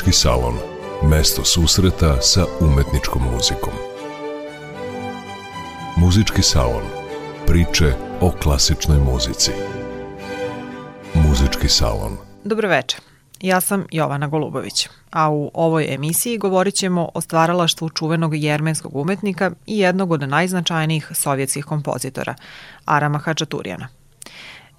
Muzički salon. Mesto susreta sa umetničkom muzikom. Muzički salon. Priče o klasičnoj muzici. Muzički salon. Dobroveče. Ja sam Jovana Golubović, a u ovoj emisiji govorit ćemo o stvaralaštvu čuvenog jermenskog umetnika i jednog od najznačajnijih sovjetskih kompozitora, Arama Hačaturjana –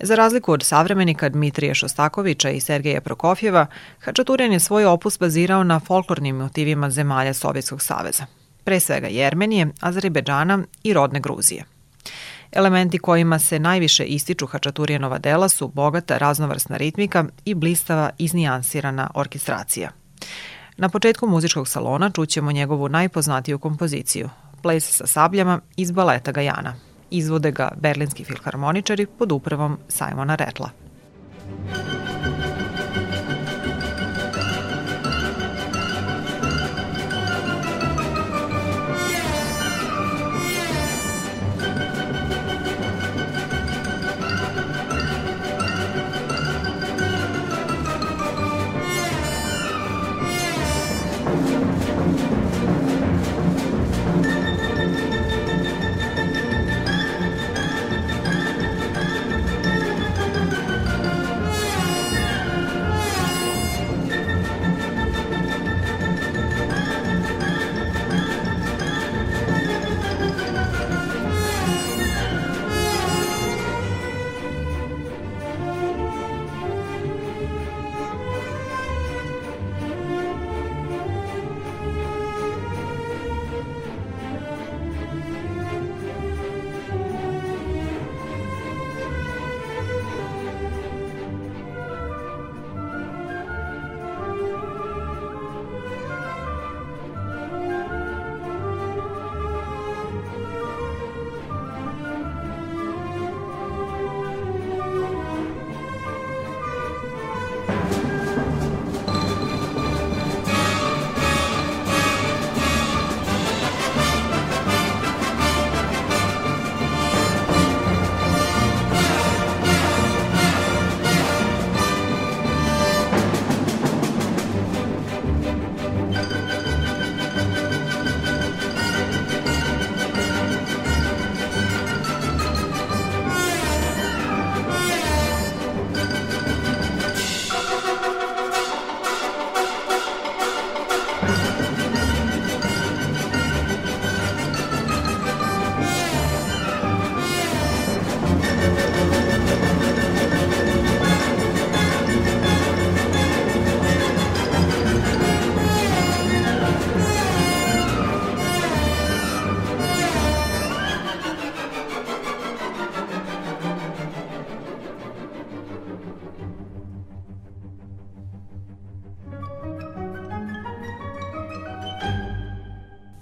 Za razliku od savremenika Dmitrija Šostakovića i Sergeja Prokofjeva, Hačaturjan je svoj opus bazirao na folklornim motivima zemalja Sovjetskog saveza, pre svega Jermenije, Azerbejdžana i rodne Gruzije. Elementi kojima se najviše ističu Hačaturjanova dela su bogata raznovrsna ritmika i blistava iznijansirana orkestracija. Na početku muzičkog salona čućemo njegovu najpoznatiju kompoziciju, Ples sa sabljama iz baleta Gajana, Izvode ga berlinski filharmoničari pod upravom Simona Retla.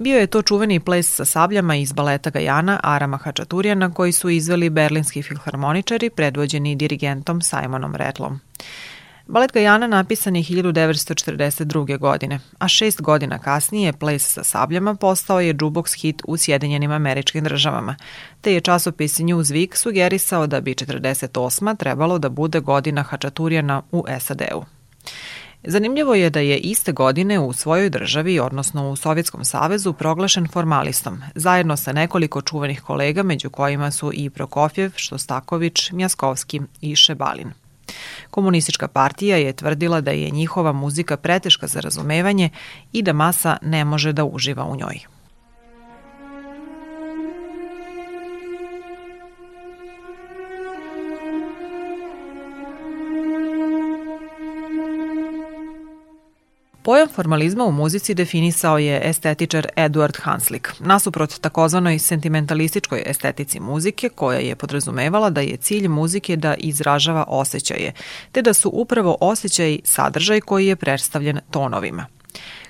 Bio je to čuveni ples sa sabljama iz baleta Gajana Arama Hačaturjana koji su izveli berlinski filharmoničari predvođeni dirigentom Simonom Redlom. Balet Gajana napisan je 1942. godine, a šest godina kasnije ples sa sabljama postao je jukebox hit u Sjedinjenim američkim državama, te je časopis Newsweek sugerisao da bi 48. trebalo da bude godina Hačaturjana u SAD-u. Zanimljivo je da je iste godine u svojoj državi, odnosno u Sovjetskom savezu, proglašen formalistom, zajedno sa nekoliko čuvenih kolega, među kojima su i Prokofjev, Štostaković, Mjaskovski i Šebalin. Komunistička partija je tvrdila da je njihova muzika preteška za razumevanje i da masa ne može da uživa u njoj. Pojam formalizma u muzici definisao je estetičar Eduard Hanslik, nasuprot takozvanoj sentimentalističkoj estetici muzike, koja je podrazumevala da je cilj muzike da izražava osjećaje, te da su upravo osjećaji sadržaj koji je predstavljen tonovima.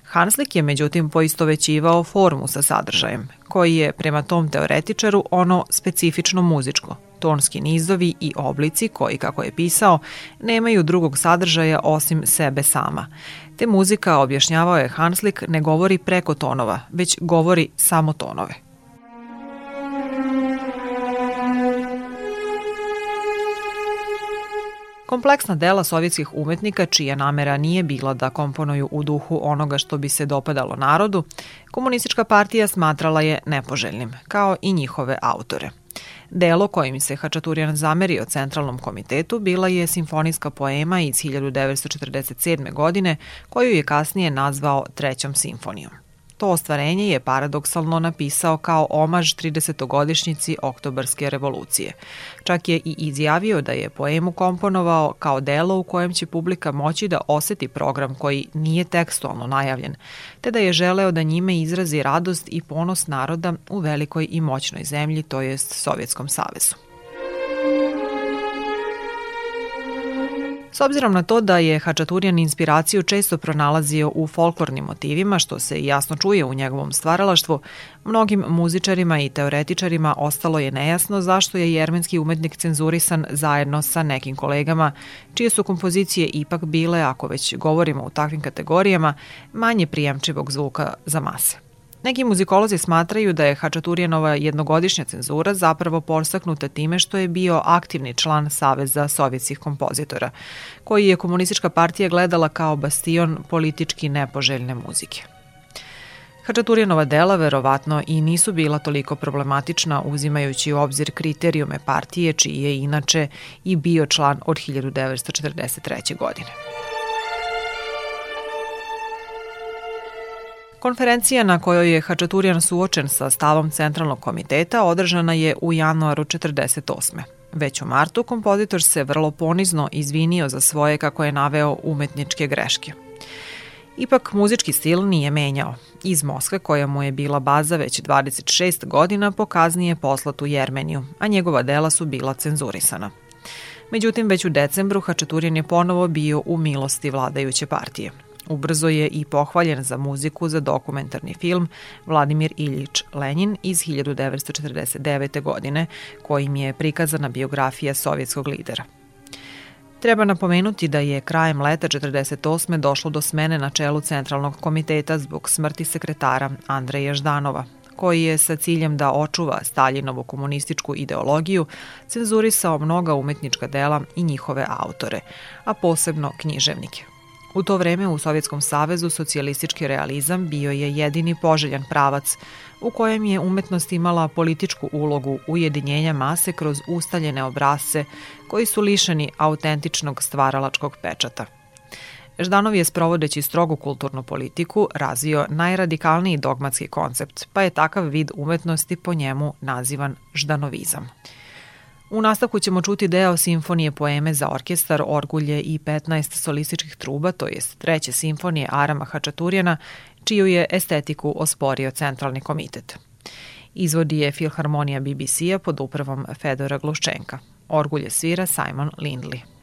Hanslik je međutim poistovećivao formu sa sadržajem, koji je prema tom teoretičaru ono specifično muzičko, tonski nizovi i oblici koji, kako je pisao, nemaju drugog sadržaja osim sebe sama. Te muzika, objašnjavao je Hanslik, ne govori preko tonova, već govori samo tonove. Kompleksna dela sovjetskih umetnika, čija namera nije bila da komponuju u duhu onoga što bi se dopadalo narodu, komunistička partija smatrala je nepoželjnim, kao i njihove autore. Delo kojim se Hačaturijan zamerio Centralnom komitetu bila je simfonijska poema iz 1947. godine, koju je kasnije nazvao Trećom simfonijom. To ostvarenje je paradoksalno napisao kao omaž 30-godišnjici Oktobarske revolucije. Čak je i izjavio da je poemu komponovao kao delo u kojem će publika moći da oseti program koji nije tekstualno najavljen, te da je želeo da njime izrazi radost i ponos naroda u velikoj i moćnoj zemlji, to jest Sovjetskom savezu. S obzirom na to da je Hačaturijan inspiraciju često pronalazio u folklornim motivima, što se jasno čuje u njegovom stvaralaštvu, mnogim muzičarima i teoretičarima ostalo je nejasno zašto je jermenski umetnik cenzurisan zajedno sa nekim kolegama, čije su kompozicije ipak bile, ako već govorimo u takvim kategorijama, manje prijemčivog zvuka za mase. Neki muzikolozi smatraju da je Hačaturijanova jednogodišnja cenzura zapravo porstaknuta time što je bio aktivni član Saveza sovjetskih kompozitora, koji je komunistička partija gledala kao bastion politički nepoželjne muzike. Hačaturijanova dela verovatno i nisu bila toliko problematična uzimajući u obzir kriterijume partije čiji je inače i bio član od 1943. godine. Konferencija na kojoj je Hačaturijan suočen sa stavom Centralnog komiteta održana je u januaru 48. Već u martu kompozitor se vrlo ponizno izvinio za svoje, kako je naveo, umetničke greške. Ipak muzički stil nije menjao. Iz Moskve, koja mu je bila baza već 26 godina, pokaznije poslat u Jermeniju, a njegova dela su bila cenzurisana. Međutim, već u decembru Hačaturijan je ponovo bio u milosti vladajuće partije – Ubrzo je i pohvaljen za muziku za dokumentarni film Vladimir Iljič Lenin iz 1949. godine, kojim je prikazana biografija sovjetskog lidera. Treba napomenuti da je krajem leta 48. došlo do smene na čelu Centralnog komiteta zbog smrti sekretara Andreja Ždanova, koji je sa ciljem da očuva Staljinovu komunističku ideologiju cenzurisao mnoga umetnička dela i njihove autore, a posebno književnike. U to vreme u Sovjetskom savezu socijalistički realizam bio je jedini poželjan pravac u kojem je umetnost imala političku ulogu ujedinjenja mase kroz ustaljene obrazce koji su lišeni autentičnog stvaralačkog pečata. Ždanov je sprovodeći strogu kulturnu politiku razvio najradikalniji dogmatski koncept, pa je takav vid umetnosti po njemu nazivan ždanovizam. U nastavku ćemo čuti deo simfonije poeme za orkestar, orgulje i 15 solističkih truba, to jest treće simfonije Arama Hačaturjana, čiju je estetiku osporio Centralni komitet. Izvodi je Filharmonija BBC-a pod upravom Fedora Gluščenka. Orgulje svira Simon Lindley.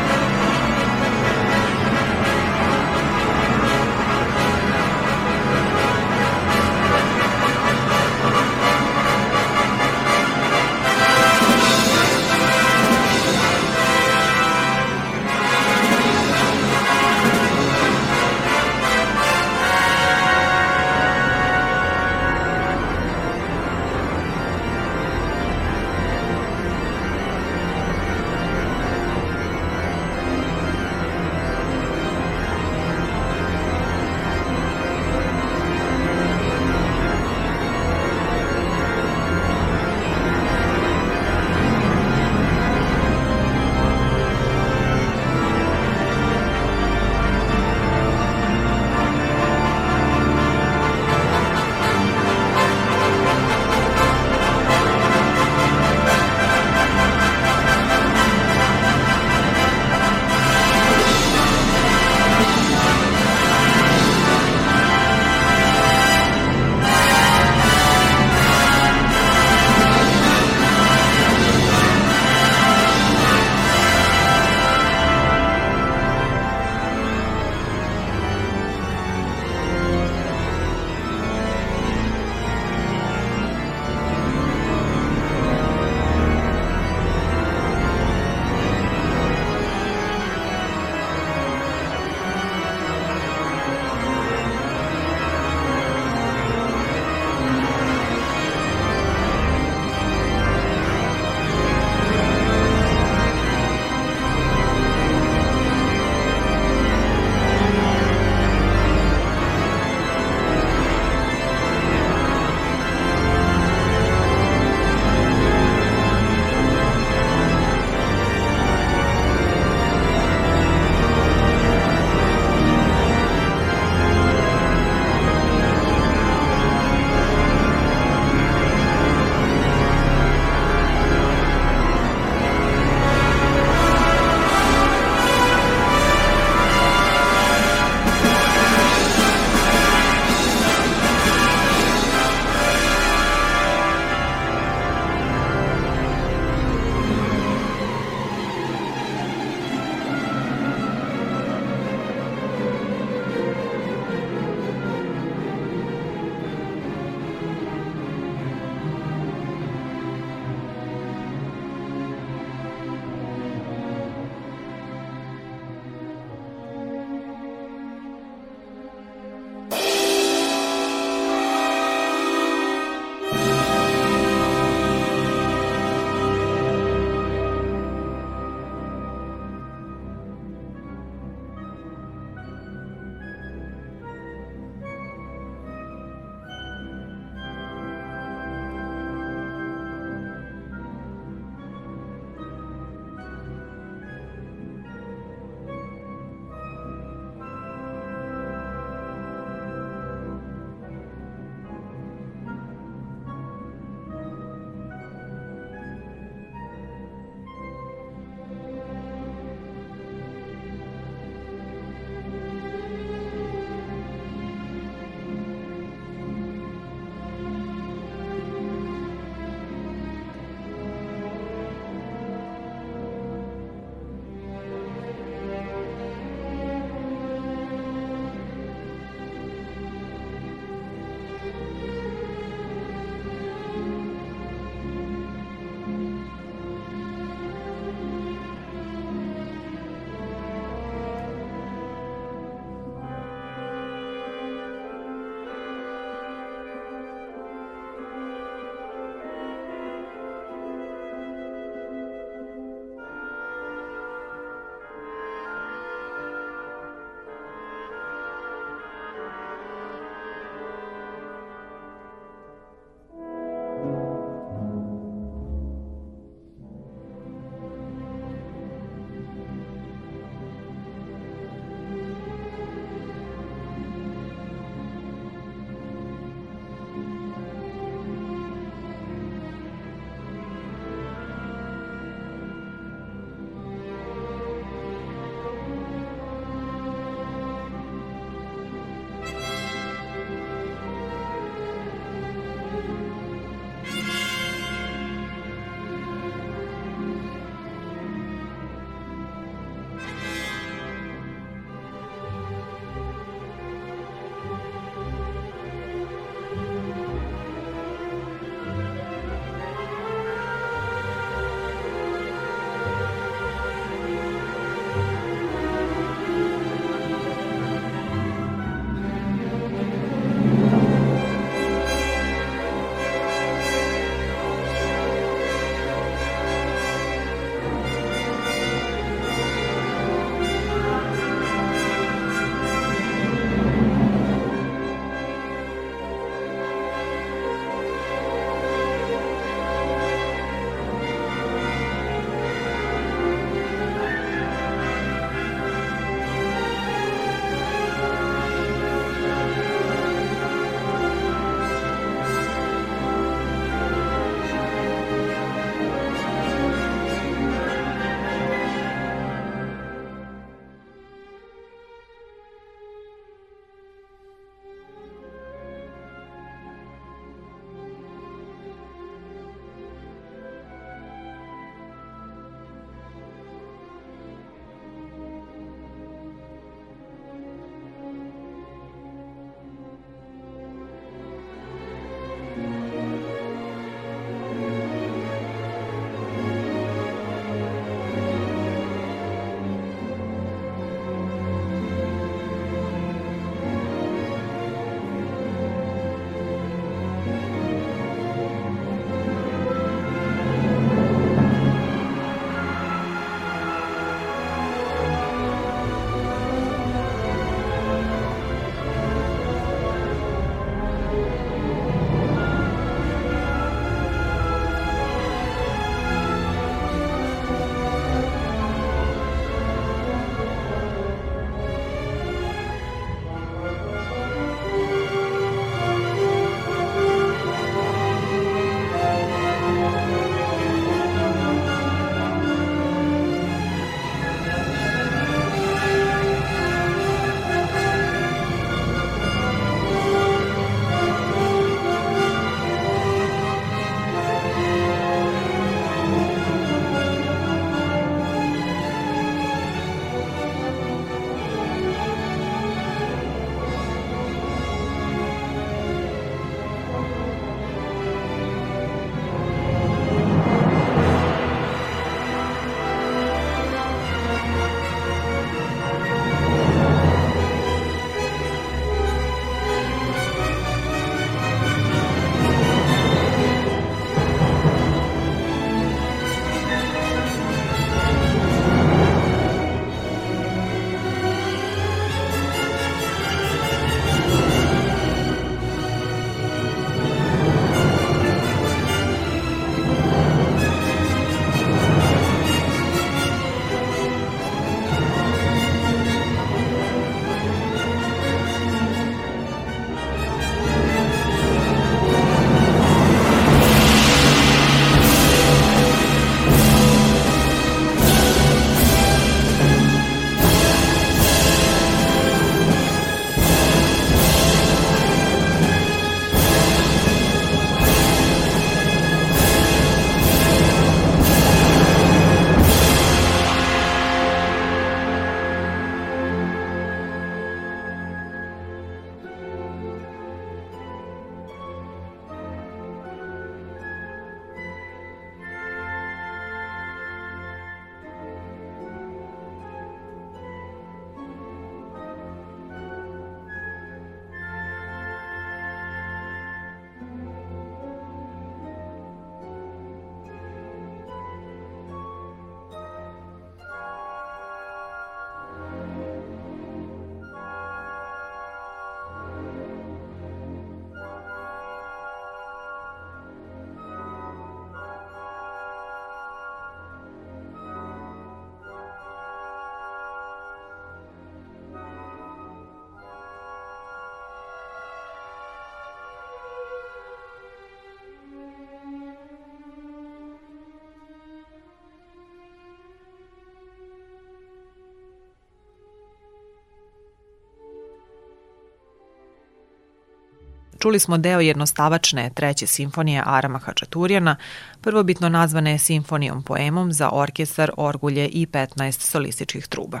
Čuli smo deo jednostavačne treće simfonije Arama Hačaturjana, prvobitno nazvane simfonijom poemom za orkestar, orgulje i 15 solističkih truba.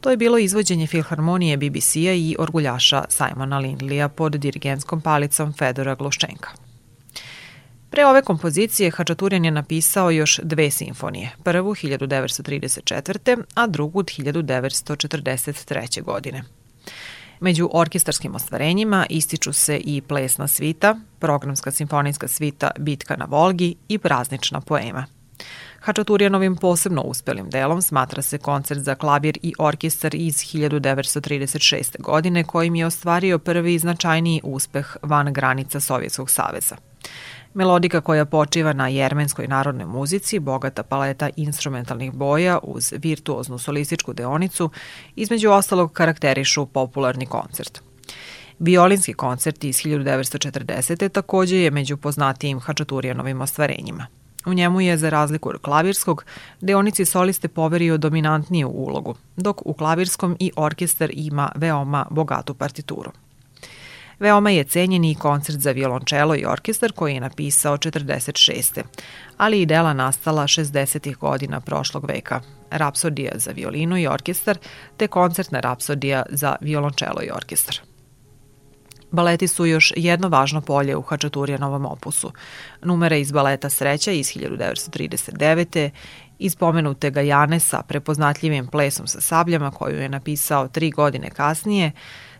To je bilo izvođenje filharmonije BBC-a i orguljaša Simona Lindlija pod dirigenskom palicom Fedora Gluščenka. Pre ove kompozicije Hačaturjan je napisao još dve simfonije, prvu 1934. a drugu 1943. godine. Među orkestarskim ostvarenjima ističu se i plesna svita, programska simfonijska svita Bitka na Volgi i praznična poema – Hačaturjanovim posebno uspelim delom smatra se koncert za klavir i orkestar iz 1936. godine kojim je ostvario prvi značajniji uspeh van granica Sovjetskog saveza. Melodika koja počiva na jermenskoj narodnoj muzici, bogata paleta instrumentalnih boja uz virtuoznu solističku deonicu, između ostalog karakterišu popularni koncert. Violinski koncert iz 1940. takođe je među poznatijim Hačaturjanovim ostvarenjima – U njemu je, za razliku od klavirskog, deonici soliste poverio dominantniju ulogu, dok u klavirskom i orkestar ima veoma bogatu partituru. Veoma je cenjen i koncert za violončelo i orkestar koji je napisao 46. ali i dela nastala 60. godina prošlog veka, Rapsodija za violinu i orkestar te koncertna rapsodija za violončelo i orkestar. Baleti su još jedno važno polje u Hačaturjanovom opusu. Numere iz baleta Sreća iz 1939. iz pomenute Gajane sa prepoznatljivim plesom sa sabljama koju je napisao tri godine kasnije,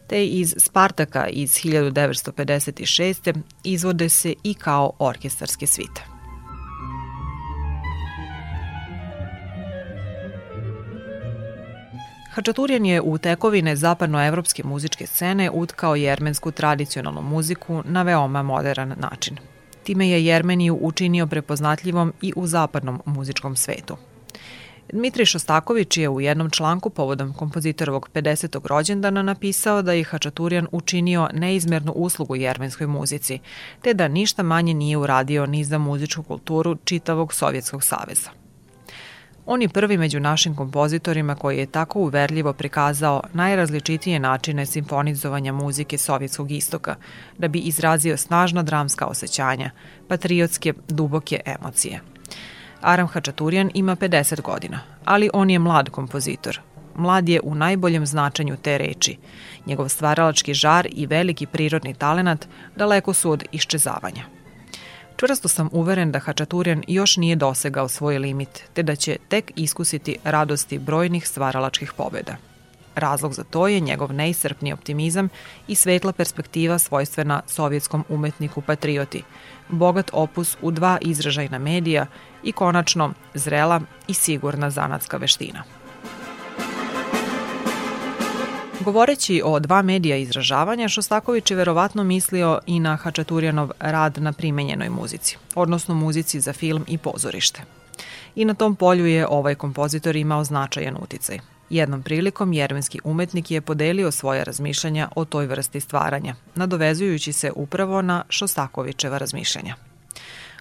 te iz Spartaka iz 1956. izvode se i kao orkestarske svite. Hačaturjan je u tekovine zapadnoevropske muzičke scene utkao jermensku tradicionalnu muziku na veoma modern način. Time je Jermeniju učinio prepoznatljivom i u zapadnom muzičkom svetu. Dmitri Šostaković je u jednom članku povodom kompozitorovog 50. rođendana napisao da je Hačaturjan učinio neizmernu uslugu jermenskoj muzici, te da ništa manje nije uradio ni za muzičku kulturu čitavog Sovjetskog saveza. On je prvi među našim kompozitorima koji je tako uverljivo prikazao najrazličitije načine simfonizovanja muzike Sovjetskog istoka, da bi izrazio snažna dramska osjećanja, patriotske, duboke emocije. Aram Hačaturjan ima 50 godina, ali on je mlad kompozitor. Mlad je u najboljem značenju te reči. Njegov stvaralački žar i veliki prirodni talenat daleko su od iščezavanja. Čvrsto sam uveren da Hačaturjan još nije dosegao svoj limit, te da će tek iskusiti radosti brojnih stvaralačkih pobeda. Razlog za to je njegov neisrpni optimizam i svetla perspektiva svojstvena sovjetskom umetniku patrioti, bogat opus u dva izražajna medija i konačno zrela i sigurna zanatska veština. Govoreći o dva medija izražavanja, Šostaković je verovatno mislio i na Hačaturjanov rad na primenjenoj muzici, odnosno muzici za film i pozorište. I na tom polju je ovaj kompozitor imao značajan uticaj. Jednom prilikom jermenski umetnik je podelio svoje razmišljanja o toj vrsti stvaranja, nadovezujući se upravo na Šostakovićeva razmišljanja.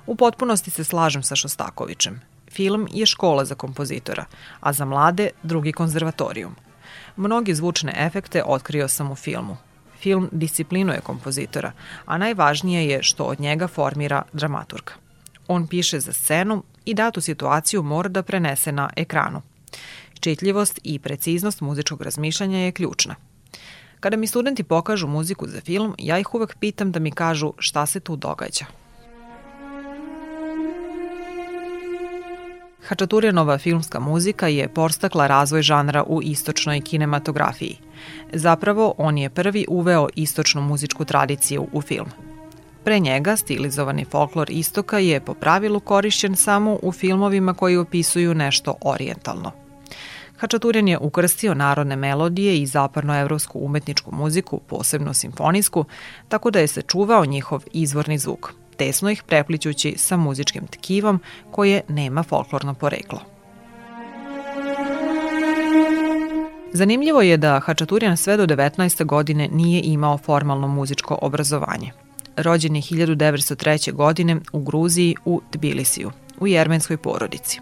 U potpunosti se slažem sa Šostakovićem. Film je škola za kompozitora, a za mlade drugi konzervatorijum. Mnogi zvučne efekte otkrio sam u filmu. Film disciplinuje kompozitora, a najvažnije je što od njega formira dramaturg. On piše za scenu i datu situaciju mora da prenese na ekranu. Čitljivost i preciznost muzičkog razmišljanja je ključna. Kada mi studenti pokažu muziku za film, ja ih uvek pitam da mi kažu šta se tu događa. Hačaturjanova filmska muzika je porstakla razvoj žanra u istočnoj kinematografiji. Zapravo, on je prvi uveo istočnu muzičku tradiciju u film. Pre njega stilizovani folklor istoka je po pravilu korišćen samo u filmovima koji opisuju nešto orijentalno. Hačaturjan je ukrstio narodne melodije i zapadnoevropsku umetničku muziku, posebno simfonijsku, tako da je se čuvao njihov izvorni zvuk – tesno ih preplićući sa muzičkim tkivom koje nema folklorno poreklo. Zanimljivo je da Hačaturjan sve do 19. godine nije imao formalno muzičko obrazovanje. Rođen je 1903. godine u Gruziji u Tbilisiju, u jermenskoj porodici.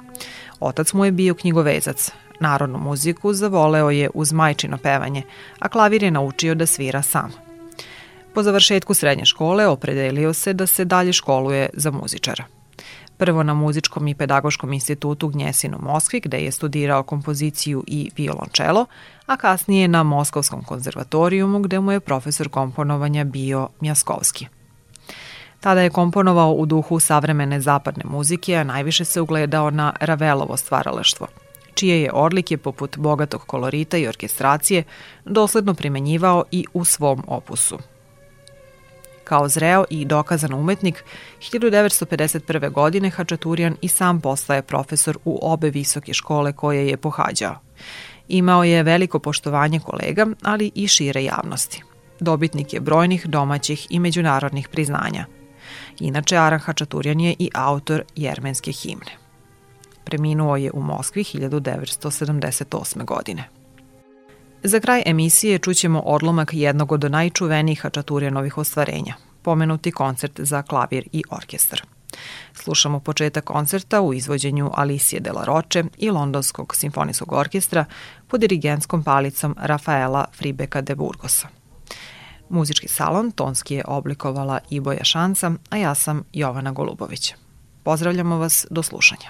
Otac mu je bio knjigovezac, narodnu muziku zavoleo je uz majčino pevanje, a klavir je naučio da svira sam. Po završetku srednje škole opredelio se da se dalje školuje za muzičara. Prvo na Muzičkom i pedagoškom institutu Gnjesin u Moskvi, gde je studirao kompoziciju i violončelo, a kasnije na Moskovskom konzervatorijumu, gde mu je profesor komponovanja bio Mjaskovski. Tada je komponovao u duhu savremene zapadne muzike, a najviše se ugledao na Ravelovo stvaralaštvo, čije je odlike poput bogatog kolorita i orkestracije dosledno primenjivao i u svom opusu – Kao zreo i dokazan umetnik, 1951. godine Hačaturijan i sam postaje profesor u obe visoke škole koje je pohađao. Imao je veliko poštovanje kolega, ali i šire javnosti. Dobitnik je brojnih domaćih i međunarodnih priznanja. Inače, Aran Hačaturjan je i autor jermenske himne. Preminuo je u Moskvi 1978. godine. Za kraj emisije čućemo odlomak jednog od najčuvenijih Hačaturjanovih ostvarenja, pomenuti koncert za klavir i orkestar. Slušamo početak koncerta u izvođenju Alicije de la Roche i Londonskog simfonijskog orkestra pod dirigentskom palicom Rafaela Fribeka de Burgosa. Muzički salon tonski je oblikovala Iboja Šanca, a ja sam Jovana Golubović. Pozdravljamo vas do slušanja.